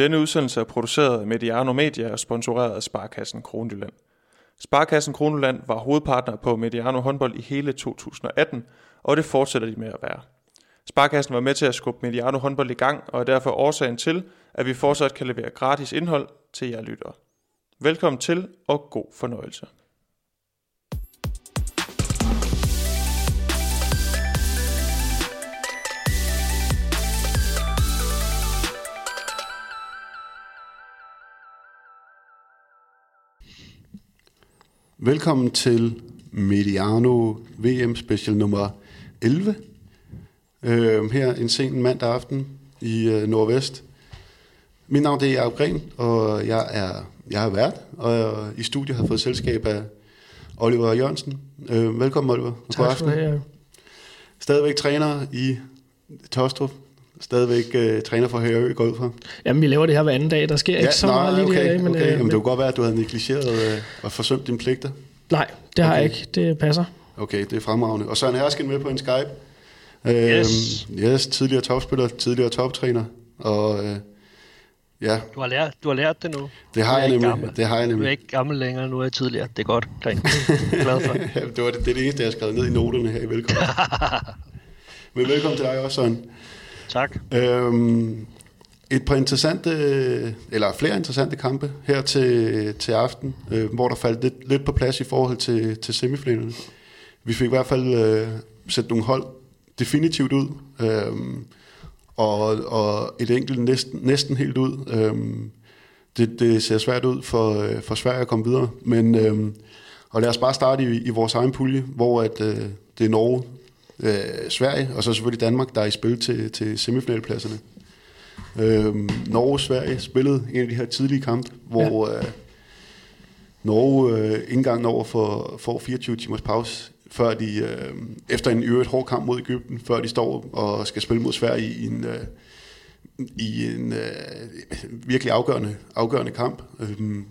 Denne udsendelse er produceret af Mediano Media og sponsoreret af Sparkassen Kronjylland. Sparkassen Kronjylland var hovedpartner på Mediano håndbold i hele 2018, og det fortsætter de med at være. Sparkassen var med til at skubbe Mediano håndbold i gang, og er derfor årsagen til, at vi fortsat kan levere gratis indhold til jer lyttere. Velkommen til, og god fornøjelse. Velkommen til Mediano VM Special nummer 11. Øh, her en sen mandag aften i øh, Nordvest. Mit navn det er Jacob Gren, og jeg er, jeg er vært, og i studiet har fået selskab af Oliver Jørgensen. Øh, velkommen, Oliver. Tak skal du have. Stadigvæk træner i Tostrup. Stadigvæk øh, træner for Hørø, går ud fra. Jamen, vi laver det her hver anden dag. Der sker ja, ikke så nej, meget lige okay, det her, men, okay. Øh, Jamen, det kunne godt være, at du havde negligeret øh, og forsømt dine pligter. Nej, det har okay. jeg ikke. Det passer. Okay, det er fremragende. Og Søren Hersken med på en Skype. Yes. Øhm, yes, tidligere topspiller, tidligere toptræner. Og øh, ja. Du har, lært, du har lært det nu. Det har, jeg nemlig, gammel. det har jeg nemlig. Du er ikke gammel længere, nu er jeg tidligere. Det er godt. Gren. Glad for. ja, det var det, det, er det eneste, jeg har skrevet ned i noterne her i velkommen. Men velkommen til dig også, Søren. Tak. Øhm, et par interessante, eller flere interessante kampe her til, til aften, øh, hvor der faldt lidt, lidt på plads i forhold til, til semifinalen. Vi fik i hvert fald øh, sat nogle hold definitivt ud, øh, og, og et enkelt næsten, næsten helt ud. Øh, det, det ser svært ud for, øh, for Sverige at komme videre, men øh, og lad os bare starte i, i vores egen pulje, hvor at, øh, det er Norge, øh, Sverige, og så selvfølgelig Danmark, der er i spil til, til semifinalpladserne. Øh, Norge-Sverige spillede en af de her tidlige kampe, hvor ja. øh, Norge øh, ikke engang når for, får 24 timers pause, før de, øh, efter en øvrigt hård kamp mod Ægypten, før de står og skal spille mod Sverige i en, øh, i en øh, virkelig afgørende, afgørende kamp. Øh,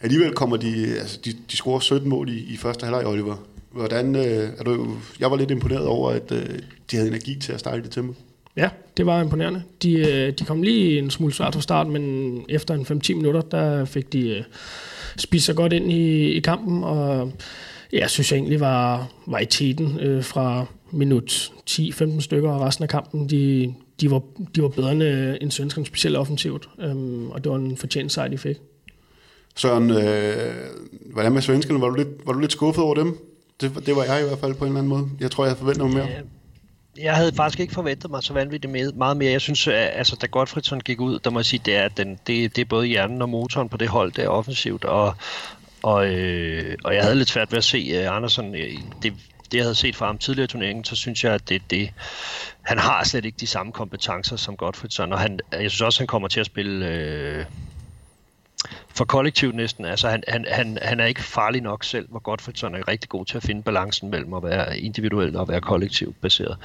alligevel kommer de, altså de, de scorer 17 mål i, i første halvleg, Oliver. Hvordan, øh, er du, jeg var lidt imponeret over, at øh, de havde energi til at starte det tempo. Ja, det var imponerende. De, øh, de kom lige en smule svært fra start, men efter en 5-10 minutter, der fik de øh, spist sig godt ind i, i kampen, og ja, jeg synes jeg egentlig var, var i tiden øh, fra minut 10-15 stykker, og resten af kampen, de, de, var, de var bedre end, øh, end svenskerne, specielt offensivt, øhm, og det var en fortjent sejr, de fik. Søren, øh, hvordan med svenskerne? Var du, lidt, var du lidt skuffet over dem? Det, det var jeg i hvert fald på en eller anden måde. Jeg tror, jeg forventer mig mere. Jeg havde faktisk ikke forventet mig så vanvittigt meget mere. Jeg synes, at altså, da Godfredsson gik ud, der må jeg sige, det er, den, det, det er både hjernen og motoren på det hold, der er offensivt, og, og, øh, og jeg havde lidt svært ved at se uh, Andersen. Øh, det, det, jeg havde set fra ham tidligere i turneringen, så synes jeg, at det, det, han har slet ikke de samme kompetencer som Godfredsson, og han, jeg synes også, han kommer til at spille... Øh, for kollektivt næsten. Altså, han, han, han, han er ikke farlig nok selv, hvor Godfredsson er rigtig god til at finde balancen mellem at være individuelt og være kollektivt baseret.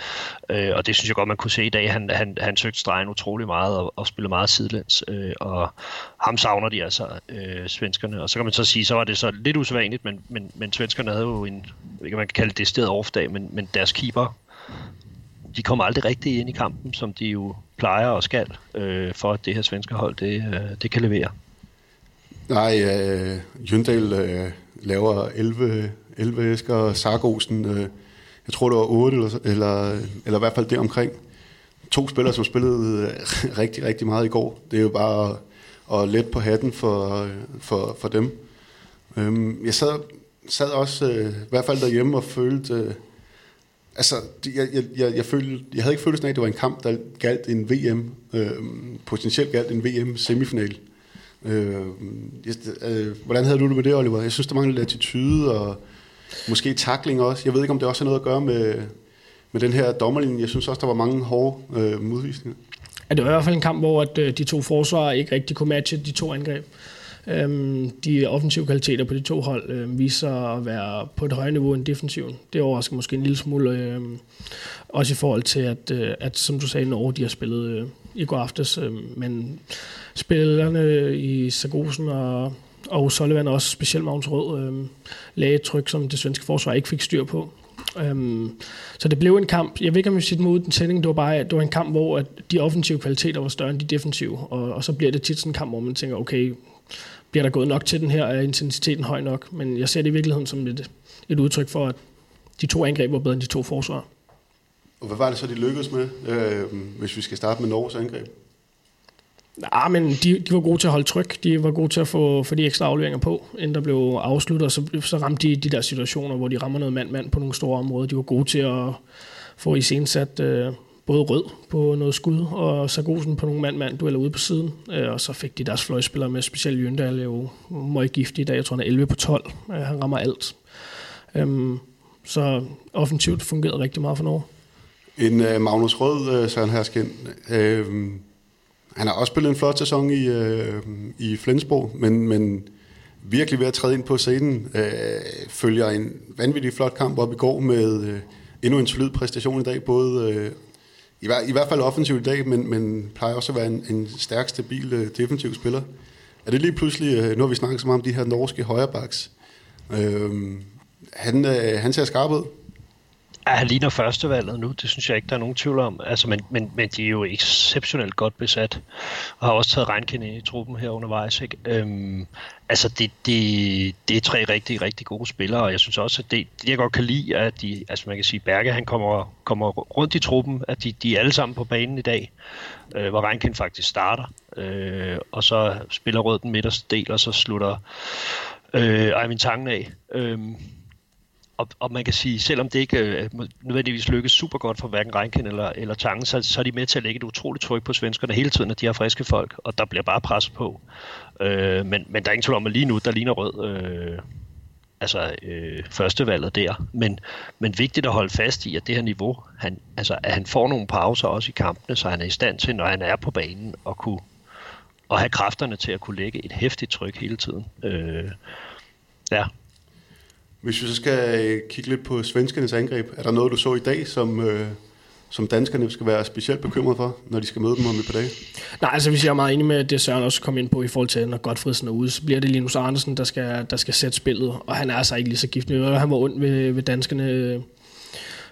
Øh, og det synes jeg godt, man kunne se i dag. Han, han, han søgte stregen utrolig meget og, og spillede meget sidelæns. Øh, og ham savner de altså, øh, svenskerne. Og så kan man så sige, så var det så lidt usædvanligt, men, men, men svenskerne havde jo en, ikke man kan kalde det sted off-dag, men, men deres keeper de kommer aldrig rigtig ind i kampen, som de jo plejer og skal, øh, for at det her svenske hold, det, øh, det kan levere. Nej, øh, Jøndal øh, laver 11, 11 æsker, Sargosen, øh, jeg tror det var 8, eller, eller, eller i hvert fald det omkring. To spillere, som spillede øh, rigtig, rigtig meget i går. Det er jo bare at, at let på hatten for, for, for dem. Øh, jeg sad, sad også øh, i hvert fald derhjemme og følte... Øh, altså, jeg, jeg, jeg, jeg, følte, jeg havde ikke følelsen af, at det var en kamp, der galt en VM, øh, potentielt galt en VM-semifinal. Øh, Øh, øh, hvordan havde du det med det, Oliver? Jeg synes, der manglede lidt attitude og måske takling også. Jeg ved ikke, om det også har noget at gøre med, med den her dommerlinje. Jeg synes også, der var mange hårde øh, modvisninger. Ja, det var i hvert fald en kamp, hvor at, øh, de to forsvarer ikke rigtig kunne matche de to angreb. Øhm, de offensive kvaliteter på de to hold øh, viser at være på et højere niveau end defensiven. Det overrasker måske en lille smule, øh, også i forhold til, at, øh, at som du sagde, Norge de har spillet øh, i går aftes, øh, men spillerne i Sagosen og, og Sullivan, også specielt Magnus Rød, øh, lagde et tryk, som det svenske forsvar ikke fik styr på. Øhm, så det blev en kamp, jeg ved ikke om jeg siger mod den sending, det var bare det var en kamp, hvor at de offensive kvaliteter var større end de defensive, og, og så bliver det tit sådan en kamp, hvor man tænker, okay, bliver der gået nok til den her, er intensiteten høj nok, men jeg ser det i virkeligheden som et, et udtryk for, at de to angreb var bedre end de to forsvar. Og hvad var det så, de lykkedes med, øh, hvis vi skal starte med Norges angreb? Nej, men de, de var gode til at holde tryk. De var gode til at få, få de ekstra afleveringer på, inden der blev afsluttet. Og så, så ramte de de der situationer, hvor de rammer noget mand-mand på nogle store områder. De var gode til at få iscenesat øh, både rød på noget skud, og Sargosen på nogle mand-mand dueller ude på siden. Øh, og så fik de deres fløjspillere med, specielt Jøndal er jo meget giftig i dag. Jeg tror, han er 11 på 12. Øh, han rammer alt. Øh, så offensivt fungerede rigtig meget for Norge. En uh, Magnus Rød, uh, Søren Hersken, uh, øh, han har også spillet en flot sæson i, uh, i Flensborg, men, men virkelig ved at træde ind på scenen, uh, følger en vanvittig flot kamp op i går med uh, endnu en solid præstation i dag, både uh, i, hver, i hvert fald offensivt i dag, men, men plejer også at være en, en stærk, stabil uh, defensiv spiller. Er det lige pludselig, uh, nu har vi snakket så meget om de her norske højrebacks, uh, han, uh, han ser skarp ud. Ja, han ligner førstevalget nu, det synes jeg ikke, der er nogen tvivl om. Altså, men, men, men de er jo exceptionelt godt besat, og har også taget Reinken i truppen her undervejs. Ikke? Øhm, altså, det, det, det er tre rigtig, rigtig gode spillere, og jeg synes også, at det, det jeg godt kan lide, at de, altså man kan sige, Berge, han kommer, kommer rundt i truppen, at de, de er alle sammen på banen i dag, øh, hvor Reinken faktisk starter, øh, og så spiller Rød den midterste del, og så slutter øh, Eivind Tangen af. Øh, og, og man kan sige, selvom det ikke øh, nødvendigvis lykkes super godt for hverken Reinken eller, eller Tangen, så, så er de med til at lægge et utroligt tryk på svenskerne hele tiden, når de har friske folk, og der bliver bare presset på. Øh, men, men der er ingen tvivl om, at lige nu, der ligner rød øh, altså øh, førstevalget der. Men, men vigtigt at holde fast i, at det her niveau, han, altså, at han får nogle pauser også i kampene, så han er i stand til, når han er på banen, at kunne og have kræfterne til at kunne lægge et hæftigt tryk hele tiden. Øh, ja, hvis vi så skal øh, kigge lidt på svenskernes angreb, er der noget, du så i dag, som, øh, som danskerne skal være specielt bekymret for, når de skal møde dem om et par dage? Nej, altså hvis jeg er meget enig med det, Søren også kom ind på i forhold til, når Godfredsen er ude, så bliver det Linus Andersen, der skal, der skal sætte spillet, og han er altså ikke lige så giftig. Han var ondt ved, ved danskerne øh,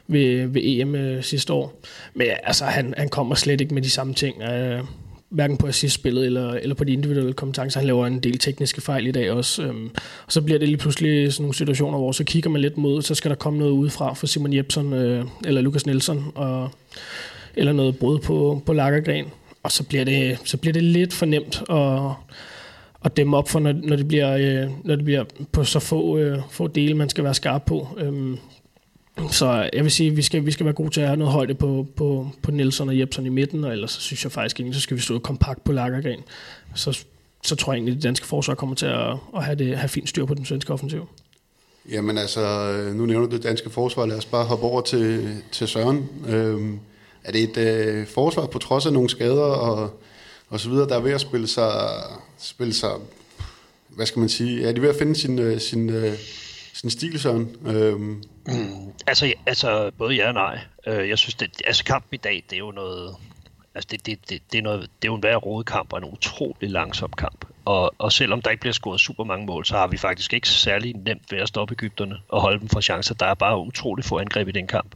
ved, ved EM øh, sidste år. Men altså, han, han kommer slet ikke med de samme ting. Øh, hverken på assistspillet eller, eller på de individuelle kompetencer. Han laver en del tekniske fejl i dag også. Øhm, og så bliver det lige pludselig sådan nogle situationer, hvor så kigger man lidt mod, så skal der komme noget udefra for Simon Jebsen øh, eller Lukas Nielsen, og, eller noget brud på, på Lagergren. Og så bliver, det, så bliver det lidt for nemt at, at dæmme op for, når, når, det bliver, øh, når det bliver på så få, øh, få dele, man skal være skarp på. Øhm, så jeg vil sige, at vi skal, vi skal være gode til at have noget højde på, på, på Nielsen og Jebsen i midten, og ellers så synes jeg faktisk ikke, så skal vi stå kompakt på Lakkergren. Så, så tror jeg egentlig, at det danske forsvar kommer til at, at have, det, have fint styr på den svenske offensiv. Jamen altså, nu nævner du det danske forsvar. Lad os bare hoppe over til, til Søren. Øhm, er det et øh, forsvar på trods af nogle skader og, og så videre, der er ved at spille sig, spille sig hvad skal man sige, er de ved at finde sin, øh, sin, øh, sin stil, Søren? Øhm. Mm, altså, altså, både ja og nej. Uh, jeg synes, det, altså kampen i dag, det er jo noget... Altså, det, det, det, det, er, noget, det er jo en værre rodekamp og en utrolig langsom kamp. Og, og selvom der ikke bliver scoret super mange mål, så har vi faktisk ikke særlig nemt ved at stoppe Ægypterne og holde dem fra chancer. Der er bare utrolig få angreb i den kamp.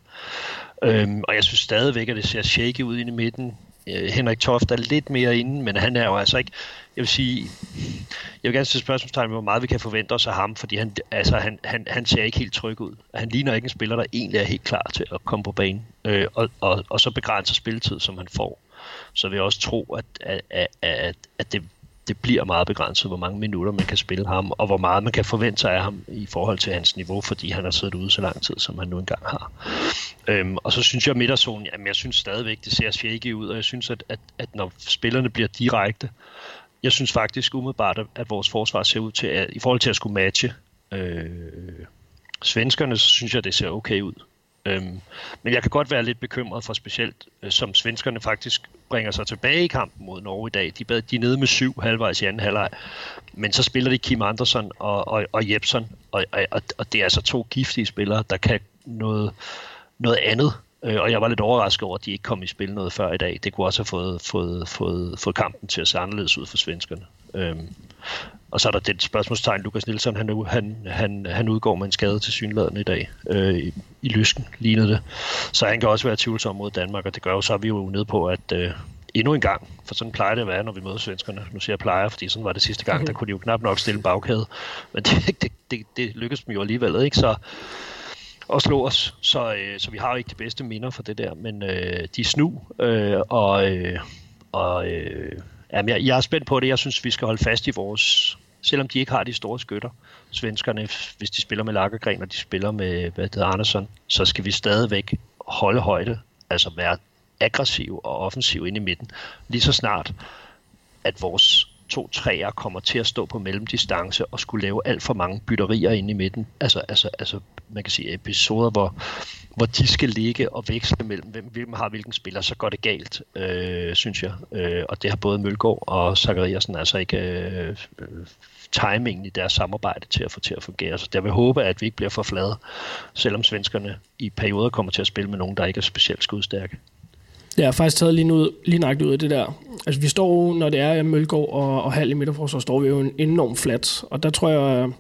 Øhm, og jeg synes stadigvæk, at det ser shaky ud inde i midten. Øh, Henrik Toft er lidt mere inde, men han er jo altså ikke... Jeg vil sige... Jeg vil gerne stille spørgsmålstegn hvor meget vi kan forvente os af ham, fordi han, altså, han, han, han ser ikke helt tryg ud. Han ligner ikke en spiller, der egentlig er helt klar til at komme på banen, øh, og, og, og så begrænser spilletid, som han får. Så vil jeg også tro, at, at, at, at det det bliver meget begrænset, hvor mange minutter man kan spille ham, og hvor meget man kan forvente sig af ham i forhold til hans niveau, fordi han har siddet ude så lang tid, som han nu engang har. Øhm, og så synes jeg, at midterzonen, jamen jeg synes stadigvæk, det ser shaky ud, og jeg synes, at, at, at når spillerne bliver direkte, jeg synes faktisk umiddelbart, at vores forsvar ser ud til, at i forhold til at skulle matche øh, svenskerne, så synes jeg, det ser okay ud. Øhm, men jeg kan godt være lidt bekymret for specielt, øh, som svenskerne faktisk bringer sig tilbage i kampen mod Norge i dag. De, bad, de er nede med syv halvvejs i anden halvleg, men så spiller de Kim Andersen og, og, og Jebsen, og, og, og det er altså to giftige spillere, der kan noget, noget andet. Øh, og jeg var lidt overrasket over, at de ikke kom i spil noget før i dag. Det kunne også have fået, fået, fået, fået kampen til at se anderledes ud for svenskerne. Øhm, og så er der det spørgsmålstegn, Lukas Nielsen, han, han, han, han udgår med en skade til synlædende i dag. Øh, i, I lysken lignede det. Så han kan også være tvivlsom mod Danmark, og det gør jo så, at vi jo nede på, at øh, endnu en gang, for sådan plejer det at være, når vi møder svenskerne. Nu siger jeg plejer, fordi sådan var det sidste gang, mm-hmm. der kunne de jo knap nok stille en bagkæde. Men det, det, det, det lykkedes dem jo alligevel, ikke? Så, og slå os, så, øh, så vi har jo ikke de bedste minder for det der, men øh, de er snu, øh, og, øh, og øh, jamen, jeg, jeg er spændt på det. Jeg synes, vi skal holde fast i vores, selvom de ikke har de store skytter, svenskerne, hvis de spiller med Lagergren, og de spiller med, hvad det hedder, Andersson, så skal vi stadigvæk holde højde, altså være aggressiv og offensiv ind i midten. Lige så snart, at vores to træer kommer til at stå på mellemdistance og skulle lave alt for mange bytterier ind i midten. Altså, altså, altså man kan sige episoder, hvor, hvor de skal ligge og veksle mellem, hvem, hvem har hvilken spiller, så går det galt, øh, synes jeg. Øh, og det har både Mølgaard og Zachariasen altså ikke øh, timingen i deres samarbejde til at få til at fungere. Så der vil håbe, at vi ikke bliver for flade, selvom svenskerne i perioder kommer til at spille med nogen, der ikke er specielt skudstærke. Jeg har faktisk taget lige, ud, lige nøjagtigt ud af det der. Altså vi står, når det er Mølgaard og, og Hal i midterforsvar, står vi jo en enorm flat. Og der tror jeg,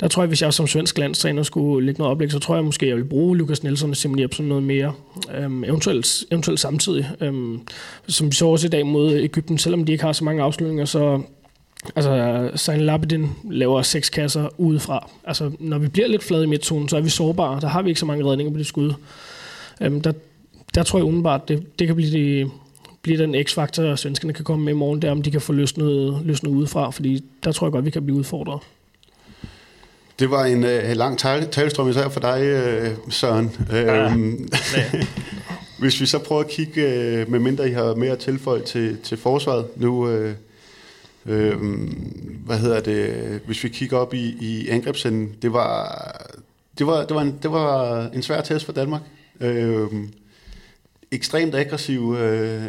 der tror jeg, hvis jeg som svensk landstræner skulle lægge noget oplæg, så tror jeg måske, jeg vil bruge Lukas Nielsen og Simon Jebsen noget mere. Øhm, eventuelt, eventuelt samtidig. Øhm, som vi så også i dag mod Ægypten, selvom de ikke har så mange afslutninger, så Altså, Sein Labedin laver seks kasser udefra. Altså, når vi bliver lidt flade i midtzonen, så er vi sårbare. Der har vi ikke så mange redninger på det skud. Øhm, der, der tror jeg umiddelbart, det, det kan blive, de, blive den x-faktor, svenskerne kan komme med i morgen, der om de kan få løsnet, løsnet udefra, fordi der tror jeg godt, vi kan blive udfordret. Det var en uh, lang talestrøm især for dig, uh, Søren. Ja. Um, hvis vi så prøver at kigge, uh, med mindre I har mere tilføj til, til forsvaret nu, uh, Øh, hvad hedder det, hvis vi kigger op i, i angrebsenden, det var, det var, det var, en, det var en svær test for Danmark. Øh, ekstremt aggressiv øh,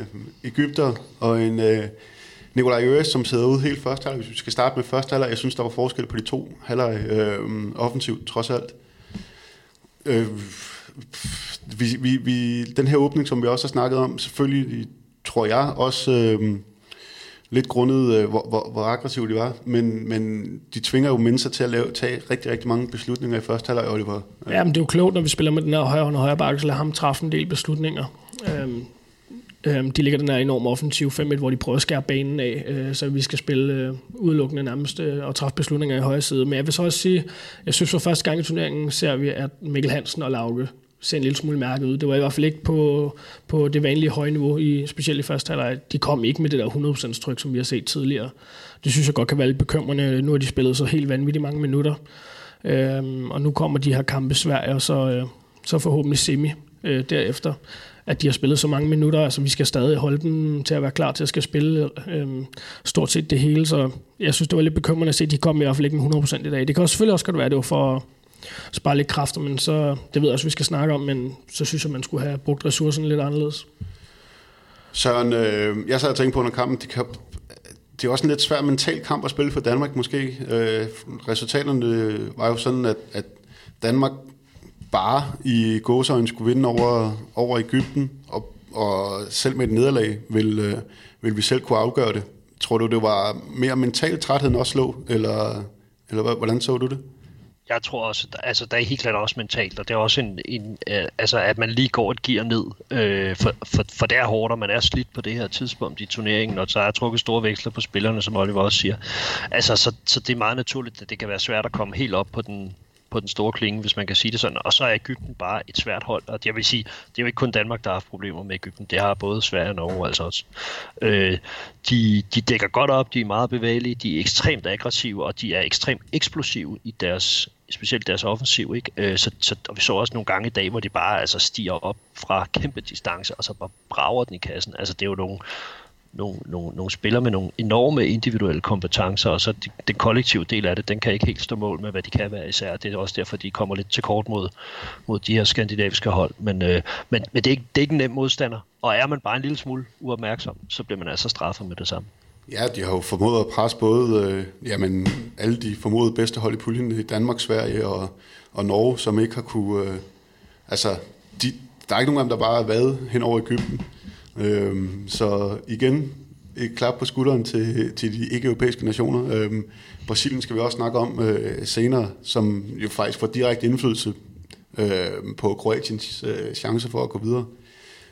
Ægypter og en... Øh, Nikolaj Øres, som sidder ude helt første halvleg. Hvis vi skal starte med første halvleg, jeg synes, der var forskel på de to halvleg øh, offensivt, trods alt. Øh, vi, vi, vi, den her åbning, som vi også har snakket om, selvfølgelig tror jeg også øh, lidt grundet, øh, hvor, hvor, hvor aggressive de var, men, men de tvinger jo mennesker til at lave, tage rigtig, rigtig mange beslutninger i første halvleg, Oliver. Øh. Ja, men det er jo klogt, når vi spiller med den her højre og højre bakke, så lader ham træffe en del beslutninger. Øhm, Øhm, de ligger den her enorm offensiv 5-1, hvor de prøver at skære banen af, øh, så vi skal spille øh, udelukkende nærmest øh, og træffe beslutninger i højre side. Men jeg vil så også sige, jeg synes for første gang i turneringen ser vi, at Mikkel Hansen og Lauke ser en lille smule mærket ud. Det var i hvert fald ikke på, på det vanlige høje niveau, i, specielt i første halvleg. De kom ikke med det der 100% tryk, som vi har set tidligere. Det synes jeg godt kan være lidt bekymrende. Nu har de spillet så helt vanvittigt mange minutter. Øhm, og nu kommer de her kampe Sverige, og så, øh, så forhåbentlig semi øh, derefter at de har spillet så mange minutter. Altså, vi skal stadig holde dem til at være klar til at skal spille øh, stort set det hele. Så jeg synes, det var lidt bekymrende at se, at de kom i hvert fald ikke med 100% i dag. Det kan også selvfølgelig også godt være, at det var for spare lidt kræfter, men så, det ved jeg også, vi skal snakke om, men så synes jeg, man skulle have brugt ressourcerne lidt anderledes. Søren, øh, jeg sad og tænkte på under kampen, det, kan, det er også en lidt svær mental kamp at spille for Danmark måske. Øh, resultaterne var jo sådan, at, at Danmark bare i gåsøjne skulle vinde over, over Ægypten, og, og selv med et nederlag vil, øh, vil vi selv kunne afgøre det. Tror du, det var mere mental træthed end også slå, eller, eller hvordan så du det? Jeg tror også, altså der er helt klart også mentalt, og det er også en, en øh, altså at man lige går et gear ned, øh, for, for, for det er hårdt, og man er slidt på det her tidspunkt i turneringen, og så er trukket store veksler på spillerne, som Oliver også siger. Altså, så, så det er meget naturligt, at det kan være svært at komme helt op på den, på den store klinge, hvis man kan sige det sådan. Og så er Ægypten bare et svært hold. Og jeg vil sige, det er jo ikke kun Danmark, der har haft problemer med Ægypten. Det har både Sverige og Norge altså også. Øh, de, de dækker godt op, de er meget bevægelige, de er ekstremt aggressive, og de er ekstremt eksplosive i deres specielt deres offensiv, ikke? Øh, så, så, og vi så også nogle gange i dag, hvor de bare altså stiger op fra kæmpe distance, og så bare brager den i kassen. Altså det er jo nogle, nogle, nogle, nogle spillere med nogle enorme individuelle kompetencer, og så de, den kollektive del af det, den kan ikke helt stå mål med, hvad de kan være især. Det er også derfor, de kommer lidt til kort mod, mod de her skandinaviske hold. Men, øh, men, men det, er ikke, det er ikke en nem modstander, og er man bare en lille smule uopmærksom, så bliver man altså straffet med det samme. Ja, de har jo formået at presse både øh, jamen, alle de formodede bedste hold i puljen i Danmark, Sverige og, og Norge, som ikke har kunne... Øh, altså, de, der er ikke nogen af dem, der bare har været hen over Ægypten. Øh, så igen, et klap på skulderen til, til de ikke-europæiske nationer. Øh, Brasilien skal vi også snakke om øh, senere, som jo faktisk får direkte indflydelse øh, på Kroatiens øh, chancer for at gå videre.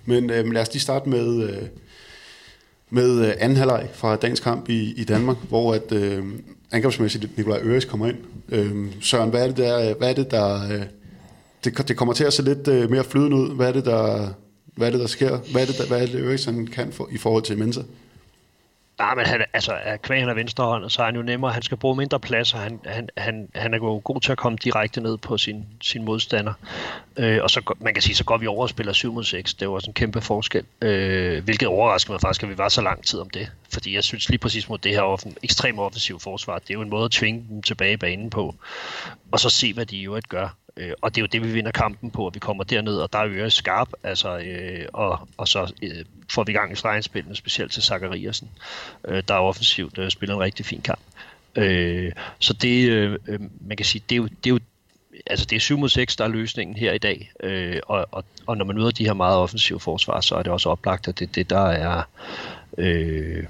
Men øh, lad os lige starte med, øh, med øh, anden halvleg fra dagens kamp i, i Danmark, hvor at, øh, angrebsmæssigt Nikolaj Øres kommer ind. Øh, Søren, hvad er det, der, øh, hvad er det, der øh, det, det kommer til at se lidt øh, mere flydende ud. Hvad er det, der, hvad er det, der sker? Hvad er det, der, hvad er det Øres kan for, i forhold til Mensa? Nej, men han, altså, kvæg han er venstrehånd, så er han jo nemmere. Han skal bruge mindre plads, og han, han, han, han er jo god til at komme direkte ned på sin, sin modstander. Øh, og så, man kan sige, så går vi over og spiller 7 mod 6. Det var også en kæmpe forskel. Øh, hvilket overrasker mig faktisk, at vi var så lang tid om det. Fordi jeg synes lige præcis mod det her offen, ekstremt offensive forsvar, det er jo en måde at tvinge dem tilbage i banen på. Og så se, hvad de jo at gør. Øh, og det er jo det, vi vinder kampen på, at vi kommer derned, og der er Øre skarp, altså, øh, og, og så øh, får vi gang i stregspillene, specielt til Zachariasen, øh, der er offensivt øh, spiller en rigtig fin kamp. Øh, så det, øh, øh man kan sige, det er jo, det er jo altså det er 7 mod 6, der er løsningen her i dag. Øh, og, og, og når man møder de her meget offensive forsvar, så er det også oplagt, at det er det, der er øh,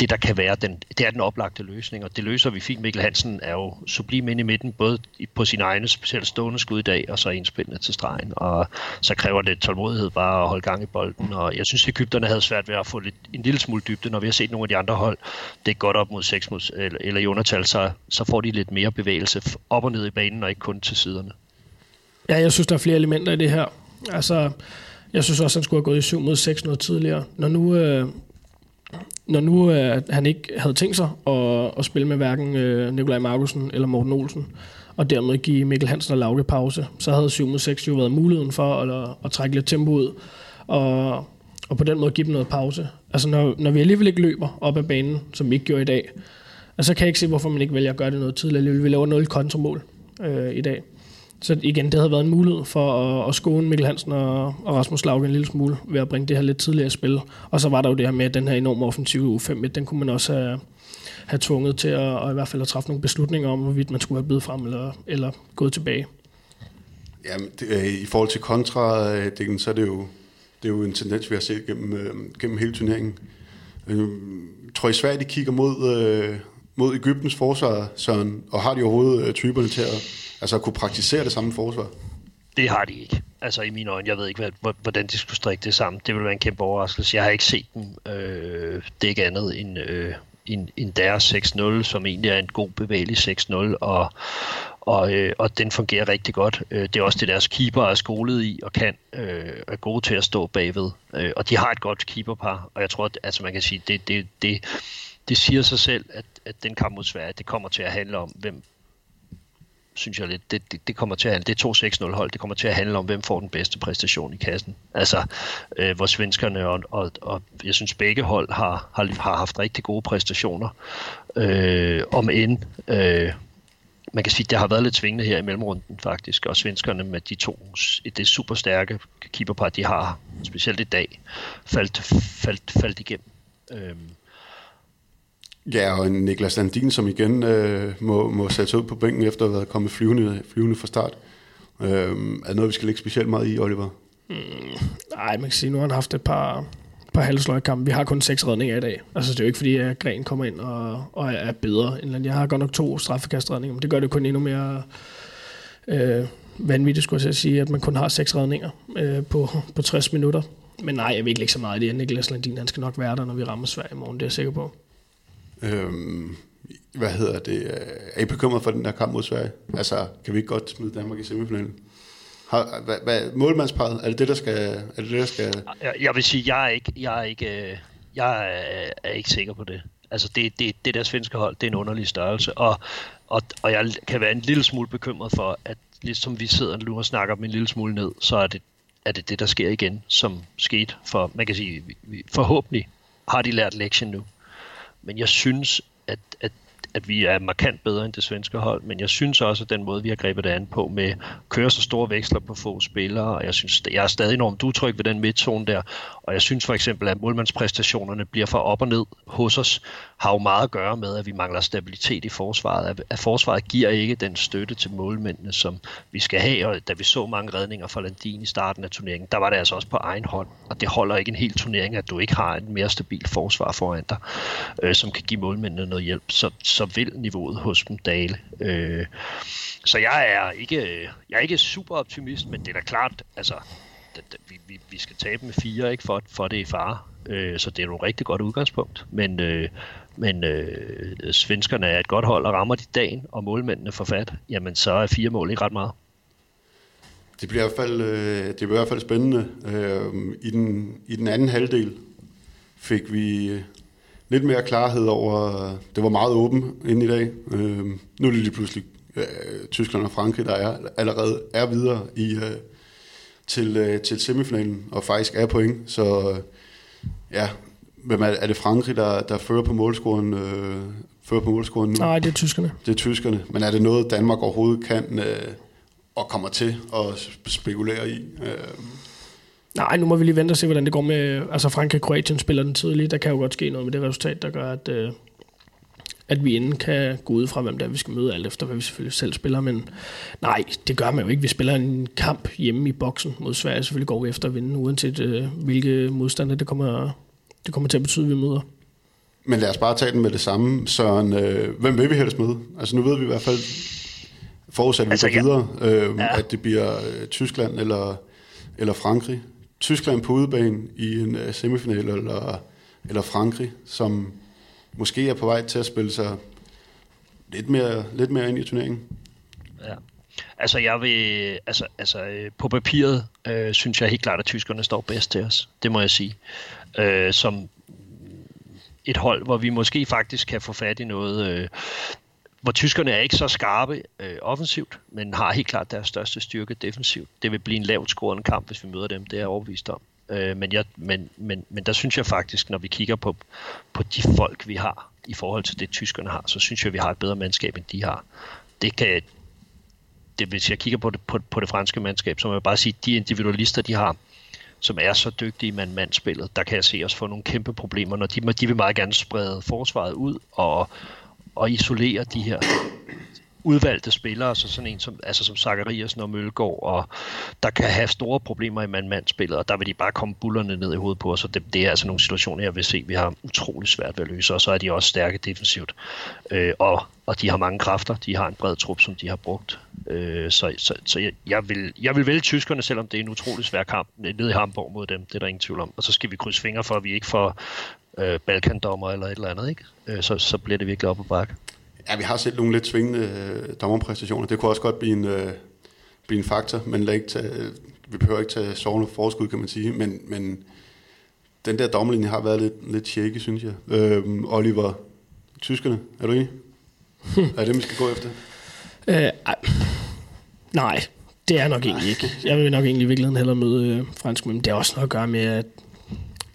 det, der kan være den, det er den oplagte løsning, og det løser vi fint. Mikkel Hansen er jo sublim ind i midten, både på sin egne specielt stående skud i dag, og så indspillende til stregen, og så kræver det tålmodighed bare at holde gang i bolden, og jeg synes, Ægypterne havde svært ved at få lidt, en lille smule dybde, når vi har set nogle af de andre hold, det er godt op mod 6 mod, eller, eller i undertal, så, så får de lidt mere bevægelse op og ned i banen, og ikke kun til siderne. Ja, jeg synes, der er flere elementer i det her. Altså, jeg synes også, han skulle have gået i 7 mod 6 noget tidligere. Når nu, øh, når nu øh, han ikke havde tænkt sig at, at spille med hverken øh, Nikolaj Markusen eller Morten Olsen, og dermed give Mikkel Hansen og Lauke pause, så havde 7 mod 6 jo været muligheden for at, at trække lidt tempo ud, og, og på den måde give dem noget pause. Altså når, når vi alligevel ikke løber op ad banen, som vi ikke gjorde i dag, altså kan jeg ikke se, hvorfor man ikke vælger at gøre det noget tidligere. Vi laver 0 kontramål øh, i dag. Så igen, det havde været en mulighed for at, at skåne Mikkel Hansen og, og Rasmus Lauke en lille smule ved at bringe det her lidt tidligere spil. Og så var der jo det her med, at den her enorme offensive U5, den kunne man også have, have tvunget til at, og i hvert fald at træffe nogle beslutninger om, hvorvidt man skulle have blevet frem eller, eller gået tilbage. Jamen, det, øh, i forhold til kontra, øh, så er det jo, det er jo en tendens, vi har set gennem, øh, gennem hele turneringen. Jeg tror I Sverige, de kigger mod, mod Ægyptens forsvar, Søren, og har de overhovedet øh, typerne til at, altså, at kunne praktisere det samme forsvar? Det har de ikke. Altså i mine øjne, jeg ved ikke, hvordan de skulle strikke det sammen. Det vil være en kæmpe overraskelse. Jeg har ikke set dem. Øh, det er ikke andet end, øh, end, end deres 6-0, som egentlig er en god bevægelig 6-0, og, og, øh, og den fungerer rigtig godt. Øh, det er også det, deres keeper er skolet i og kan øh, er gode til at stå bagved. Øh, og de har et godt keeperpar, og jeg tror, at altså man kan sige, det, det, det, det siger sig selv, at, at den kamp mod Sverige, det kommer til at handle om, hvem synes jeg lidt, det, det, det kommer til at handle, det er 2-6-0 hold, det kommer til at handle om, hvem får den bedste præstation i kassen. Altså, øh, hvor svenskerne og, og, og jeg synes begge hold har, har, har haft rigtig gode præstationer. Øh, om end, øh, man kan sige, det har været lidt svingende her i mellemrunden faktisk, og svenskerne med de to, det super stærke keeperpar, de har, specielt i dag, faldt, faldt, faldt igennem. Øh, Ja, og Niklas Landin, som igen øh, må, må sætte ud på bænken efter at have været kommet flyvende, flyvende fra start. Øh, er det noget, vi skal lægge specielt meget i, Oliver? Mm, man kan sige, nu har han haft et par, par halvsløjkampe. Vi har kun seks redninger i dag. Altså, det er jo ikke, fordi at Gren kommer ind og, og er bedre end Jeg har godt nok to straffekastredninger, men det gør det kun endnu mere øh, vanvittigt, skulle jeg sige, at man kun har seks redninger øh, på, på 60 minutter. Men nej, jeg vil ikke lægge så meget i det. Niklas Landin, han skal nok være der, når vi rammer Sverige i morgen, det er jeg sikker på. Øhm, hvad hedder det? Er I bekymret for den der kamp mod Sverige? Altså, kan vi ikke godt smide Danmark i semifinalen? Har, hvad, hvad, målmandsparet, er det det, der skal... Er det det, der skal... Jeg, jeg vil sige, jeg er ikke, jeg er ikke, øh, jeg er, er ikke sikker på det. Altså, det, det, det der svenske hold, det er en underlig størrelse, og, og, og jeg kan være en lille smule bekymret for, at ligesom vi sidder nu og snakker dem en lille smule ned, så er det, er det det, der sker igen, som skete for, man kan sige, forhåbentlig har de lært lektien nu. Men jeg synes, at, at, at vi er markant bedre end det svenske hold, men jeg synes også, at den måde, vi har grebet det an på med at køre så store veksler på få spillere, og jeg synes, jeg er stadig enormt utryg ved den midtzone der, og jeg synes for eksempel, at målmandspræstationerne bliver for op og ned hos os, har jo meget at gøre med, at vi mangler stabilitet i forsvaret, at forsvaret giver ikke den støtte til målmændene, som vi skal have, og da vi så mange redninger fra Landin i starten af turneringen, der var det altså også på egen hånd, og det holder ikke en hel turnering, at du ikke har en mere stabil forsvar foran dig, øh, som kan give målmændene noget hjælp, så, så vil niveauet hos dem dale. Øh, så jeg er ikke, jeg er ikke super optimist, men det er da klart, altså, at vi, vi, vi skal tabe med fire, ikke, for, for det er fare. Øh, så det er jo et rigtig godt udgangspunkt. Men, øh, men øh, svenskerne er et godt hold, og rammer de dagen, og målmændene får fat, jamen så er fire mål ikke ret meget. Det bliver i hvert fald, øh, det bliver i hvert fald spændende. Øh, i, den, I den anden halvdel fik vi øh, lidt mere klarhed over, det var meget åben ind i dag. Øh, nu er det lige pludselig øh, Tyskland og Frankrig, der er, allerede er videre i, øh, til, øh, til semifinalen, og faktisk er point. Så øh, ja, hvem er, er det Frankrig, der, der fører på målscoren, øh, fører på målscoren nu? Nej, det er tyskerne. Det er tyskerne. Men er det noget, Danmark overhovedet kan øh, og kommer til at spekulere i? Øh, Nej, nu må vi lige vente og se, hvordan det går med... Altså, Frankrig og Kroatien spiller den tidligt. Der kan jo godt ske noget med det resultat, der gør, at, øh, at vi inden kan gå ud fra, hvem der vi skal møde, alt efter hvad vi selvfølgelig selv spiller. Men nej, det gør man jo ikke. Vi spiller en kamp hjemme i boksen mod Sverige. Selvfølgelig går vi efter at vinde, uanset øh, hvilke modstandere det kommer, det kommer til at betyde, at vi møder. Men lad os bare tage den med det samme. Søren, øh, hvem vil vi helst møde? Altså nu ved vi i hvert fald, forudsat at vi altså, går videre, øh, ja. at det bliver øh, Tyskland eller, eller Frankrig. Tyskland på udebane i en uh, semifinal, eller, eller Frankrig, som måske er på vej til at spille sig lidt mere, lidt mere ind i turneringen. Ja. Altså, jeg vil, altså, altså øh, på papiret øh, synes jeg helt klart, at tyskerne står bedst til os. Det må jeg sige. Øh, som et hold, hvor vi måske faktisk kan få fat i noget, øh, hvor tyskerne er ikke så skarpe øh, offensivt, men har helt klart deres største styrke defensivt. Det vil blive en lavt scorende kamp, hvis vi møder dem, det er jeg overbevist om. Øh, men, jeg, men, men, men der synes jeg faktisk, når vi kigger på, på de folk, vi har, i forhold til det, tyskerne har, så synes jeg, vi har et bedre mandskab, end de har. Det kan, det, hvis jeg kigger på det, på, på det franske mandskab, så må jeg bare sige, de individualister, de har, som er så dygtige i mand-mandspillet, der kan jeg se os få nogle kæmpe problemer, når de, de vil meget gerne sprede forsvaret ud og, og isolere de her udvalgte spillere, så sådan en som, altså som Zachariasen og Mølgaard, og der kan have store problemer i mand-mand-spillet, og der vil de bare komme bullerne ned i hovedet på os, og det, det er altså nogle situationer, jeg vil se, vi har utrolig svært ved at løse, og så er de også stærke defensivt, øh, og, og de har mange kræfter, de har en bred trup, som de har brugt, øh, så, så, så jeg, jeg, vil, jeg vil vælge tyskerne, selvom det er en utrolig svær kamp nede i Hamburg mod dem, det er der ingen tvivl om, og så skal vi krydse fingre for, at vi ikke får øh, balkandommer eller et eller andet, ikke? Øh, så, så bliver det virkelig op og bakke. Ja, vi har set nogle lidt svingende øh, dommerpræstationer. Det kunne også godt blive en, øh, blive en faktor, men lad ikke tage, vi behøver ikke tage sovende forskud, kan man sige. Men, men den der dommerlinje har været lidt, lidt shaky, synes jeg. Øh, Oliver, tyskerne, er du enig? er det, vi skal gå efter? Øh, nej, det er nok egentlig ikke. Jeg vil nok egentlig i virkeligheden hellere møde øh, fransk, men det har også noget at gøre med, at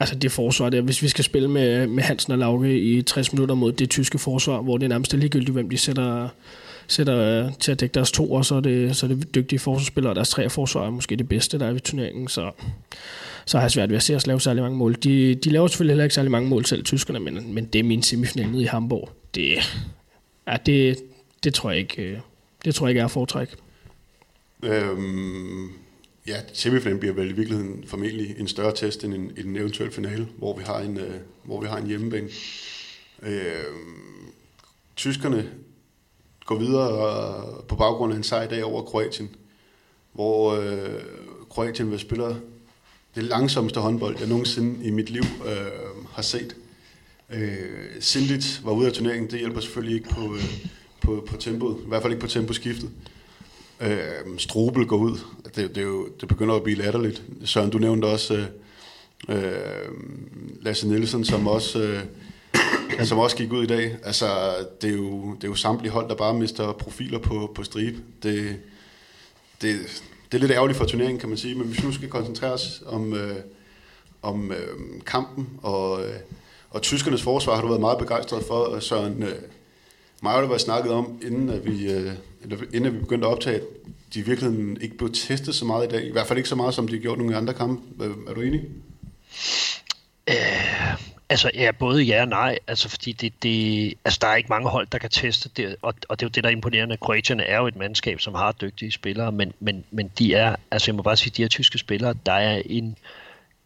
altså det forsvar der, hvis vi skal spille med, med Hansen og Lauke i 60 minutter mod det tyske forsvar, hvor det er nærmest ligegyldigt, hvem de sætter, sætter øh, til at dække deres to, og så er det, så er det dygtige forsvarsspillere, og deres tre forsvar er måske det bedste, der er i turneringen, så, så har jeg svært ved at se os lave særlig mange mål. De, de laver selvfølgelig heller ikke særlig mange mål selv, tyskerne, men, men det er min semifinal nede i Hamburg. Det, ja, det, det tror jeg ikke, øh, det tror jeg ikke er foretræk. Øhm, Ja, semifinalen bliver vel i virkeligheden formentlig en større test end en, en eventuel finale, hvor vi har en, øh, hvor vi har en hjemmebane. Øh, tyskerne går videre øh, på baggrund af en sejr i dag over Kroatien, hvor øh, Kroatien vil spille det langsomste håndbold, jeg nogensinde i mit liv øh, har set. Øh, Sindit var ude af turneringen, det hjælper selvfølgelig ikke på, øh, på, på tempoet, i hvert fald ikke på temposkiftet. Øh, Strobel går ud. Det, det, jo, det begynder at blive latterligt. Søren, du nævnte også øh, øh, Lasse Nielsen, som også, øh, som også gik ud i dag. Altså, det er, jo, det er jo samtlige hold, der bare mister profiler på, på stribe. Det, det, det er lidt ærgerligt for turneringen, kan man sige, men hvis vi nu skal koncentrere os om, øh, om øh, kampen og, øh, og tyskernes forsvar, har du været meget begejstret for, øh, Søren. Øh, Mig og det var snakket om, inden at vi, øh, eller inden at vi begyndte at optage, de de virkeligheden ikke blev testet så meget i dag. I hvert fald ikke så meget, som de har gjort nogle andre kampe. Øh, er du enig? Øh, altså, ja, både ja og nej. Altså, fordi det, det, altså, der er ikke mange hold, der kan teste det, og, og det er jo det, der er imponerende. Kroatien er jo et mandskab, som har dygtige spillere, men, men, men de er, altså jeg må bare sige, de her tyske spillere, der er en,